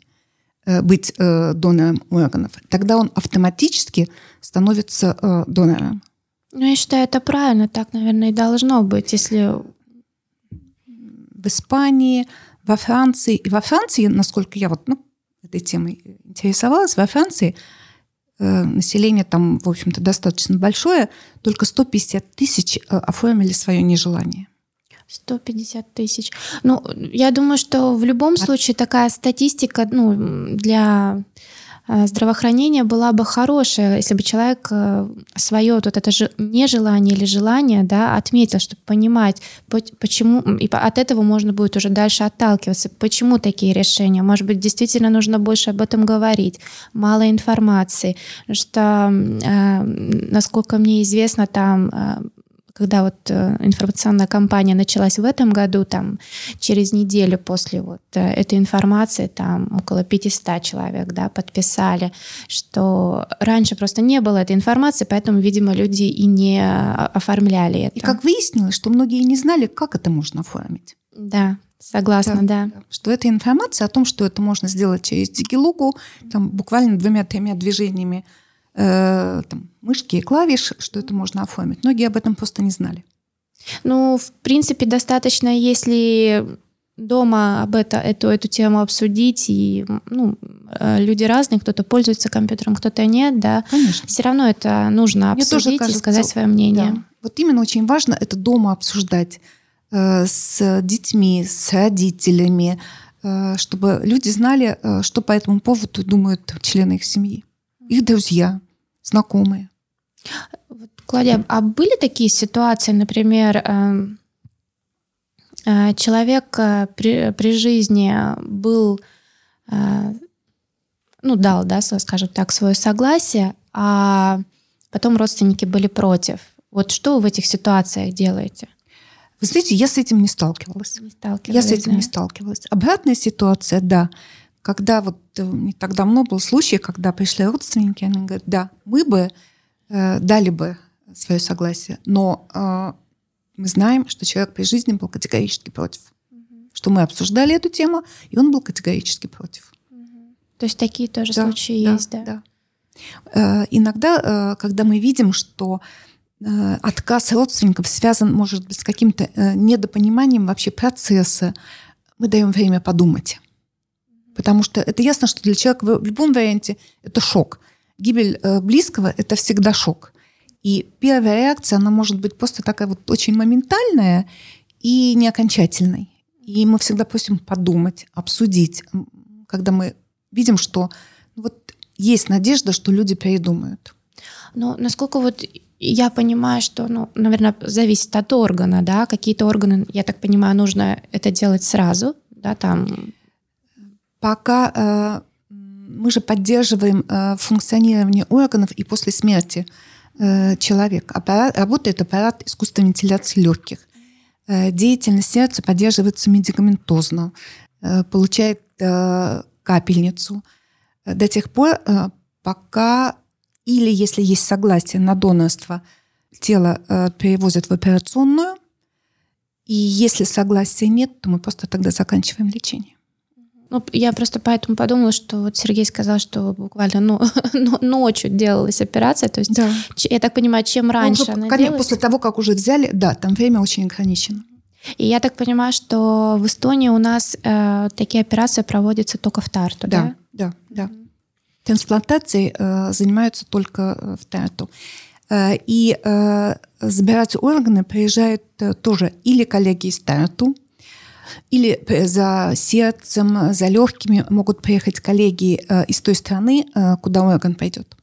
быть донором органов, тогда он автоматически становится донором. Ну, я считаю, это правильно, так, наверное, и должно быть, если... В Испании, во Франции, и во Франции, насколько я вот ну, этой темой интересовалась, во Франции э, население там, в общем-то, достаточно большое, только 150 тысяч э, оформили свое нежелание. 150 тысяч. Ну, я думаю, что в любом случае такая статистика ну, для здравоохранения была бы хорошая, если бы человек э, свое вот это же нежелание или желание да, отметил, чтобы понимать, почему, и от этого можно будет уже дальше отталкиваться, почему такие решения. Может быть, действительно нужно больше об этом говорить, мало информации, что, э, насколько мне известно, там когда вот э, информационная кампания началась в этом году, там через неделю после вот э, этой информации там около 500 человек да, подписали, что раньше просто не было этой информации, поэтому, видимо, люди и не оформляли это. И как выяснилось, что многие не знали, как это можно оформить. Да, Согласна, да, да. Что эта информация о том, что это можно сделать через Дигилугу, там буквально двумя-тремя движениями э, там, мышки и клавиш, что это можно оформить. Многие об этом просто не знали. Ну, в принципе, достаточно, если дома об это, эту, эту тему обсудить, и ну, э, люди разные, кто-то пользуется компьютером, кто-то нет, да. Конечно. Все равно это нужно Мне обсудить кажется, и сказать свое мнение. Да. Вот именно очень важно это дома обсуждать э, с детьми, с родителями, э, чтобы люди знали, что по этому поводу думают члены их семьи их друзья, знакомые. Вот, Клавдия, а были такие ситуации, например, эм, э, человек э, при, при жизни был, э, ну, дал, да, скажем так, свое согласие, а потом родственники были против. Вот что вы в этих ситуациях делаете? Вы знаете, я с этим не сталкивалась. Не сталкивалась я с этим да? не сталкивалась. Обратная ситуация, да. Когда вот не так давно был случай, когда пришли родственники, они говорят, да, мы бы э, дали бы свое согласие, но э, мы знаем, что человек при жизни был категорически против. Угу. Что мы обсуждали эту тему, и он был категорически против. Угу. То есть такие тоже да, случаи да, есть, да? Да. Э, иногда, э, когда мы видим, что Э, отказ родственников связан, может быть, с каким-то э, недопониманием вообще процесса, мы даем время подумать. Потому что это ясно, что для человека в любом варианте это шок. Гибель э, близкого – это всегда шок. И первая реакция, она может быть просто такая вот очень моментальная и не окончательной. И мы всегда просим подумать, обсудить, когда мы видим, что вот есть надежда, что люди передумают. Но насколько вот я понимаю, что, ну, наверное, зависит от органа, да, какие-то органы, я так понимаю, нужно это делать сразу, да, там. Пока э, мы же поддерживаем э, функционирование органов и после смерти э, человека. Аппарат, работает аппарат искусственной вентиляции легких. Деятельность сердца поддерживается медикаментозно, получает капельницу до тех пор, пока или, если есть согласие на донорство, тело перевозят в операционную. И если согласия нет, то мы просто тогда заканчиваем лечение. Ну, я просто поэтому подумала, что вот Сергей сказал, что буквально ну, ночью делалась операция. То есть, да. я так понимаю, чем раньше ну, она конечно, делалась... После того, как уже взяли, да, там время очень ограничено. И я так понимаю, что в Эстонии у нас э, такие операции проводятся только в Тарту, да? Да, да, да. Трансплантацией э, занимаются только э, в Тарту. Э, и э, забирать органы приезжают э, тоже или коллеги из Тарту, или за сердцем, за легкими могут приехать коллеги э, из той страны, э, куда орган пойдет.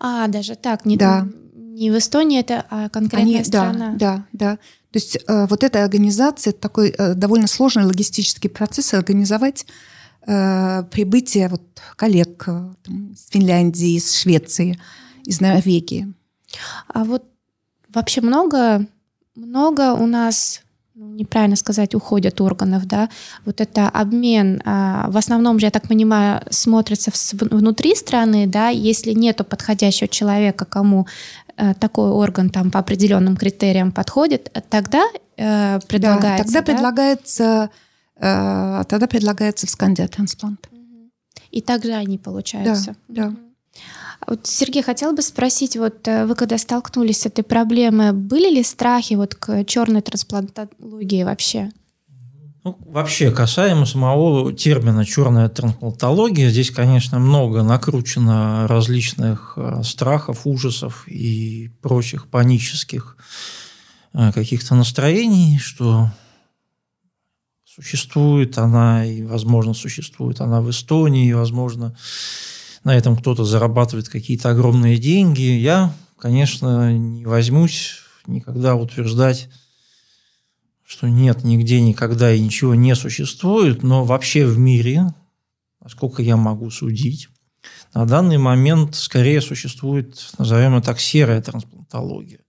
А, даже так, не, да. не в Эстонии это, а конкретная Они, страна. Да, да, да. То есть э, вот эта организация, такой довольно сложный логистический процесс организовать прибытие вот коллег там, из Финляндии, из Швеции, из Норвегии. А вот вообще много, много у нас неправильно сказать, уходят органов, да, вот это обмен, а, в основном же, я так понимаю, смотрится внутри страны, да, если нету подходящего человека, кому э, такой орган там по определенным критериям подходит, тогда э, предлагается. Да, тогда да? предлагается Э, тогда предлагается в Скандия трансплант. И также они получаются. Да, да. Вот, Сергей, хотел бы спросить, вот э, вы когда столкнулись с этой проблемой, были ли страхи вот к черной трансплантологии вообще? Ну, вообще, касаемо самого термина черная трансплантология, здесь, конечно, много накручено различных э, страхов, ужасов и прочих панических каких-то настроений, что Существует она, и, возможно, существует она в Эстонии, и, возможно, на этом кто-то зарабатывает какие-то огромные деньги. Я, конечно, не возьмусь никогда утверждать, что нет, нигде никогда и ничего не существует, но вообще в мире, насколько я могу судить, на данный момент скорее существует, назовем это так, серая трансплантология.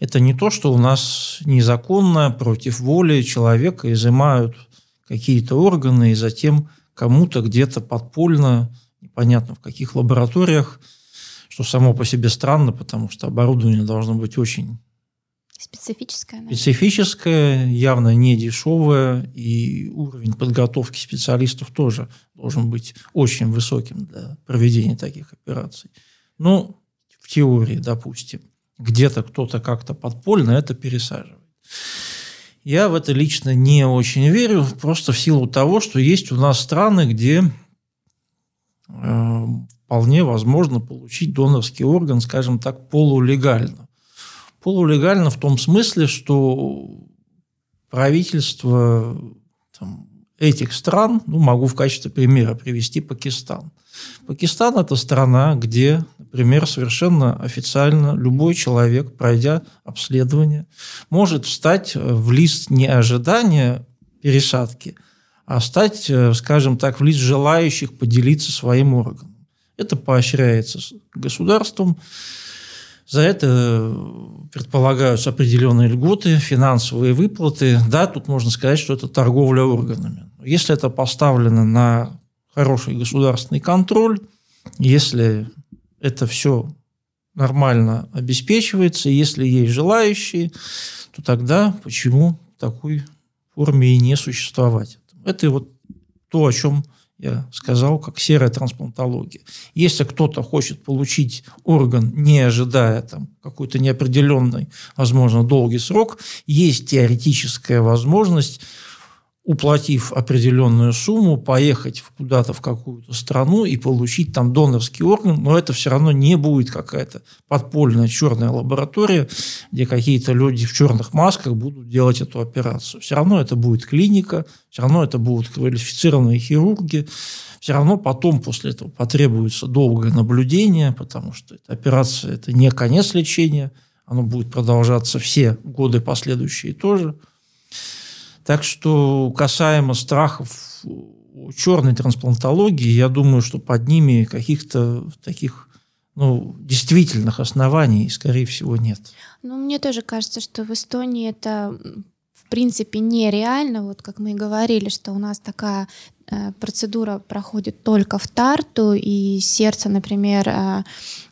Это не то, что у нас незаконно против воли человека изымают какие-то органы и затем кому-то где-то подпольно, непонятно в каких лабораториях, что само по себе странно, потому что оборудование должно быть очень специфическое, да? специфическое, явно не дешевое, и уровень подготовки специалистов тоже должен быть очень высоким для проведения таких операций. Ну, в теории, допустим где-то кто-то как-то подпольно это пересаживает. Я в это лично не очень верю, просто в силу того, что есть у нас страны, где вполне возможно получить донорский орган, скажем так, полулегально. Полулегально в том смысле, что правительство там, этих стран, ну, могу в качестве примера привести Пакистан – Пакистан – это страна, где, например, совершенно официально любой человек, пройдя обследование, может встать в лист не ожидания пересадки, а стать, скажем так, в лист желающих поделиться своим органом. Это поощряется государством. За это предполагаются определенные льготы, финансовые выплаты. Да, тут можно сказать, что это торговля органами. Если это поставлено на хороший государственный контроль, если это все нормально обеспечивается, если есть желающие, то тогда почему такой форме и не существовать? Это вот то, о чем я сказал, как серая трансплантология. Если кто-то хочет получить орган, не ожидая там какой-то неопределенный, возможно, долгий срок, есть теоретическая возможность уплатив определенную сумму, поехать куда-то в какую-то страну и получить там донорский орган, но это все равно не будет какая-то подпольная черная лаборатория, где какие-то люди в черных масках будут делать эту операцию. Все равно это будет клиника, все равно это будут квалифицированные хирурги, все равно потом после этого потребуется долгое наблюдение, потому что эта операция – это не конец лечения, оно будет продолжаться все годы последующие тоже – так что касаемо страхов черной трансплантологии, я думаю, что под ними каких-то таких ну, действительных оснований, скорее всего, нет. Ну, мне тоже кажется, что в Эстонии это в принципе нереально. Вот как мы и говорили, что у нас такая э, процедура проходит только в Тарту, и сердце, например, э,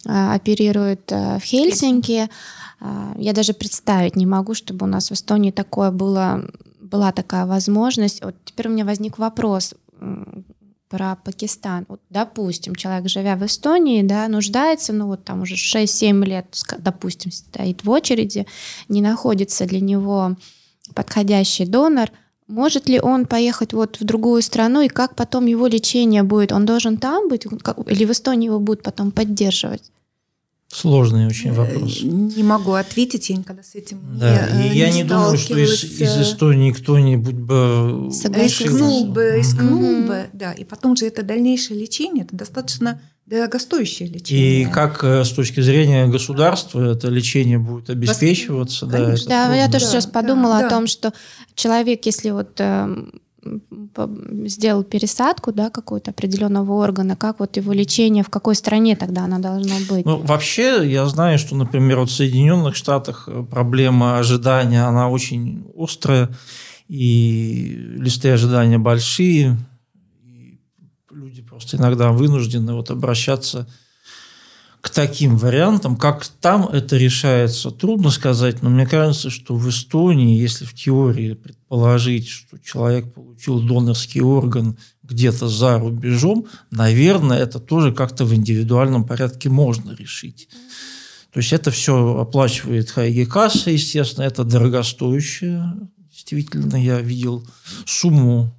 э, оперирует в Хельсинки. Я даже представить не могу, чтобы у нас в Эстонии такое было была такая возможность. Вот теперь у меня возник вопрос про Пакистан. Вот, допустим, человек, живя в Эстонии, да, нуждается, ну вот там уже 6-7 лет, допустим, стоит в очереди, не находится для него подходящий донор, может ли он поехать вот в другую страну, и как потом его лечение будет? Он должен там быть, или в Эстонии его будут потом поддерживать? Сложный очень э, вопрос. Не могу ответить, я никогда с этим да, не И я не думаю, что из, из Эстонии кто-нибудь бы рискнул бы, рискнул mm-hmm. бы, да. И потом же это дальнейшее лечение, это достаточно дорогостоящее лечение. И как э, с точки зрения государства это лечение будет обеспечиваться? Конечно. Да, да я тоже да, сейчас подумала да, о том, что человек, если вот эм, сделал пересадку да, какого-то определенного органа, как вот его лечение, в какой стране тогда оно должно быть? Ну, вообще, я знаю, что, например, вот в Соединенных Штатах э, проблема ожидания, она очень острая, и листы ожидания большие, и люди просто иногда вынуждены вот обращаться к таким вариантам. Как там это решается, трудно сказать, но мне кажется, что в Эстонии, если в теории предположить, что человек получил донорский орган где-то за рубежом, наверное, это тоже как-то в индивидуальном порядке можно решить. То есть это все оплачивает Хайги касса, естественно, это дорогостоящее. Действительно, я видел сумму,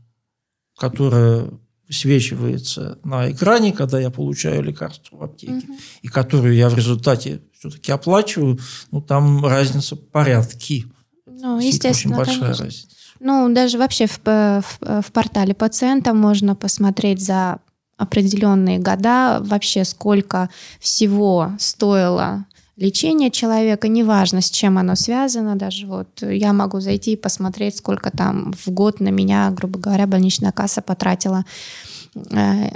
которая высвечивается на экране, когда я получаю лекарство в аптеке, угу. и которую я в результате все-таки оплачиваю, ну, там разница порядки. Ну, естественно, очень большая конечно. разница. Ну, даже вообще в, в, в портале пациента можно посмотреть за определенные года вообще сколько всего стоило лечение человека, неважно, с чем оно связано, даже вот я могу зайти и посмотреть, сколько там в год на меня, грубо говоря, больничная касса потратила э,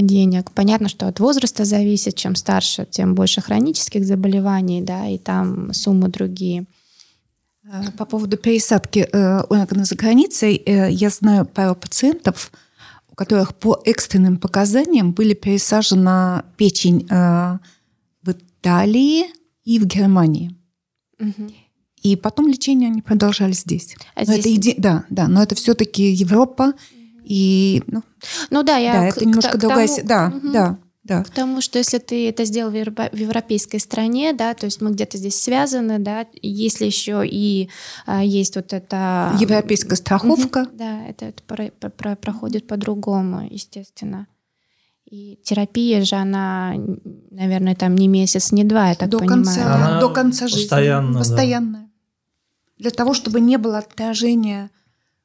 денег. Понятно, что от возраста зависит, чем старше, тем больше хронических заболеваний, да, и там суммы другие. Э, по поводу пересадки э, органа за границей, э, я знаю пару пациентов, у которых по экстренным показаниям были пересажена печень в Италии и в Германии. Угу. И потом лечение они продолжали здесь. А но здесь... Это еди... Да, да, но это все-таки Европа. Угу. И, ну, ну да, я да, это немножко к, другая... К тому... Да, угу. да. Да. Потому что если ты это сделал в европейской стране, да, то есть мы где-то здесь связаны, да, если еще и а, есть вот это... Европейская страховка. Да, это, это про, про, проходит по-другому, естественно. И терапия же, она, наверное, там не месяц, не два, я так до понимаю. Конца, она до конца жизни. Постоянно. Постоянная. Да. Для того, чтобы не было отражения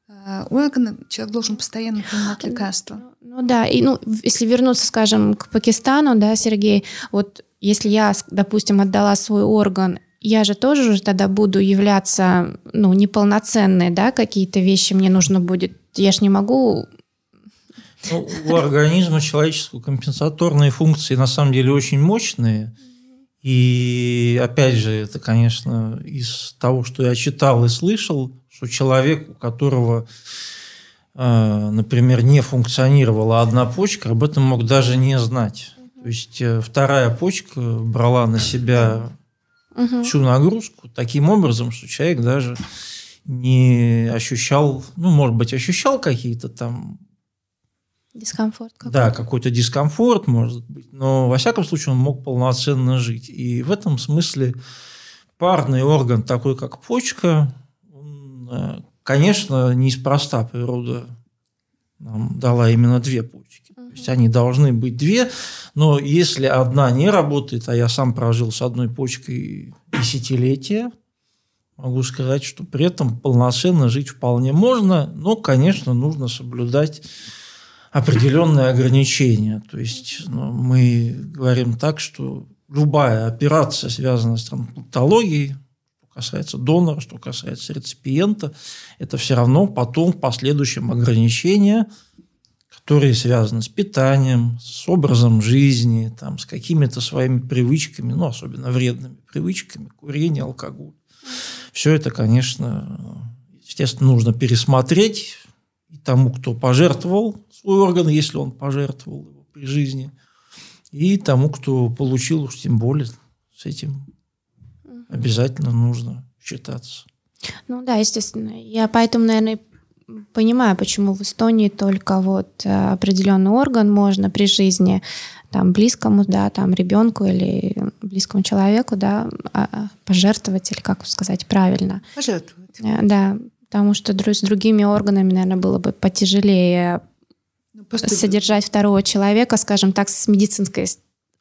э, органы, человек должен постоянно принимать лекарства. Ну, ну да, и ну, если вернуться, скажем, к Пакистану, да, Сергей, вот если я, допустим, отдала свой орган, я же тоже уже тогда буду являться, ну, неполноценной, да, какие-то вещи мне нужно будет. Я же не могу ну, у организма человеческого компенсаторные функции на самом деле очень мощные. И опять же, это, конечно, из того, что я читал и слышал, что человек, у которого, э, например, не функционировала одна почка, об этом мог даже не знать. То есть э, вторая почка брала на себя всю нагрузку таким образом, что человек даже не ощущал, ну, может быть, ощущал какие-то там Дискомфорт какой-то. Да, какой-то дискомфорт, может быть, но во всяком случае он мог полноценно жить. И в этом смысле парный орган, такой как почка, он, э, конечно, неспроста природа нам дала именно две почки. То есть они должны быть две, но если одна не работает, а я сам прожил с одной почкой десятилетия, могу сказать, что при этом полноценно жить вполне можно, но, конечно, нужно соблюдать определенные ограничения. То есть ну, мы говорим так, что любая операция, связанная с трансплантологией, что касается донора, что касается реципиента, это все равно потом в последующем ограничения, которые связаны с питанием, с образом жизни, там, с какими-то своими привычками, ну, особенно вредными привычками, курение, алкоголь. Все это, конечно, естественно, нужно пересмотреть, и тому, кто пожертвовал свой орган, если он пожертвовал его при жизни, и тому, кто получил, уж тем более с этим обязательно нужно считаться. Ну да, естественно. Я поэтому, наверное, понимаю, почему в Эстонии только вот э, определенный орган можно при жизни там близкому, да, там ребенку или близкому человеку, да, а, а, пожертвовать или как сказать правильно. Пожертвовать. Э, да, потому что с другими органами, наверное, было бы потяжелее ну, содержать второго человека, скажем так, с медицинской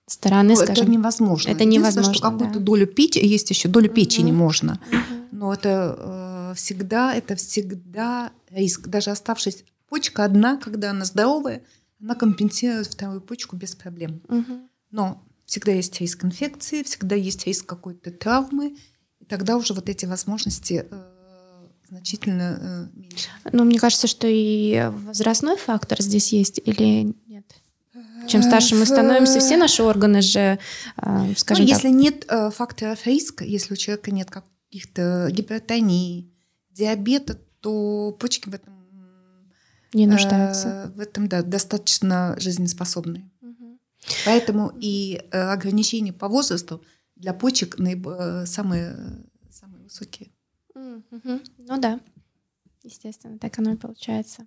стороны. Ну, скажем. Это невозможно. Это невозможно. что какую-то да. долю печени, есть еще долю печени угу. можно, но это э, всегда, это всегда риск. Даже оставшись почка одна, когда она здоровая, она компенсирует вторую почку без проблем. Угу. Но всегда есть риск инфекции, всегда есть риск какой-то травмы, и тогда уже вот эти возможности э, значительно э, меньше. Ну, мне кажется, что и возрастной фактор здесь есть или нет? Чем старше мы становимся, все наши органы же, э, скажем ну, так... Если нет э, факторов риска, если у человека нет каких-то гипертонии, диабета, то почки в этом не нуждаются. В этом, да, достаточно жизнеспособны. Угу. Поэтому и ограничения по возрасту для почек самые, самые высокие. Ну да, естественно, так оно и получается.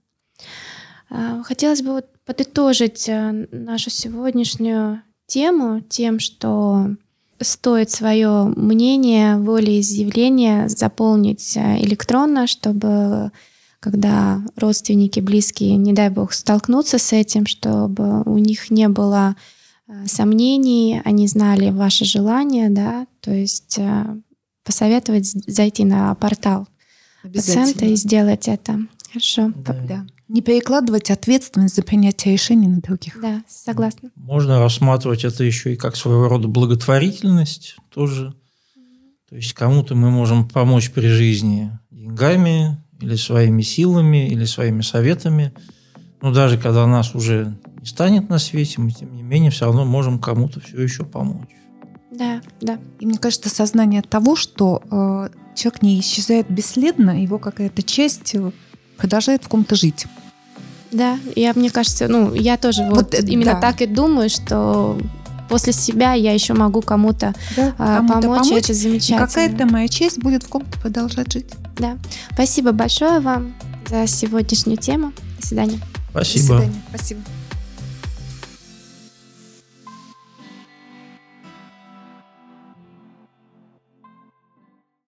А, хотелось бы вот подытожить э, нашу сегодняшнюю тему тем, что стоит свое мнение, волеизъявление заполнить э, электронно, чтобы когда родственники, близкие, не дай бог, столкнутся с этим, чтобы у них не было э, сомнений, они знали ваше желание, да, то есть посоветовать зайти на портал пациента и сделать это. Хорошо. Да. да. Не перекладывать ответственность за принятие решений на других. Да, согласна. Можно рассматривать это еще и как своего рода благотворительность тоже. То есть кому-то мы можем помочь при жизни деньгами или своими силами, или своими советами. Но даже когда нас уже не станет на свете, мы, тем не менее, все равно можем кому-то все еще помочь. Да, да. И мне кажется, сознание того, что э, человек не исчезает бесследно, его какая-то часть э, продолжает в ком-то жить. Да, я, мне кажется, ну, я тоже вот, вот именно да. так и думаю, что после себя я еще могу кому-то, да, а, кому-то помочь, помочь, это замечательно. Какая-то моя честь будет в ком-то продолжать жить. Да. Спасибо большое вам за сегодняшнюю тему. До свидания. Спасибо. До свидания. Спасибо.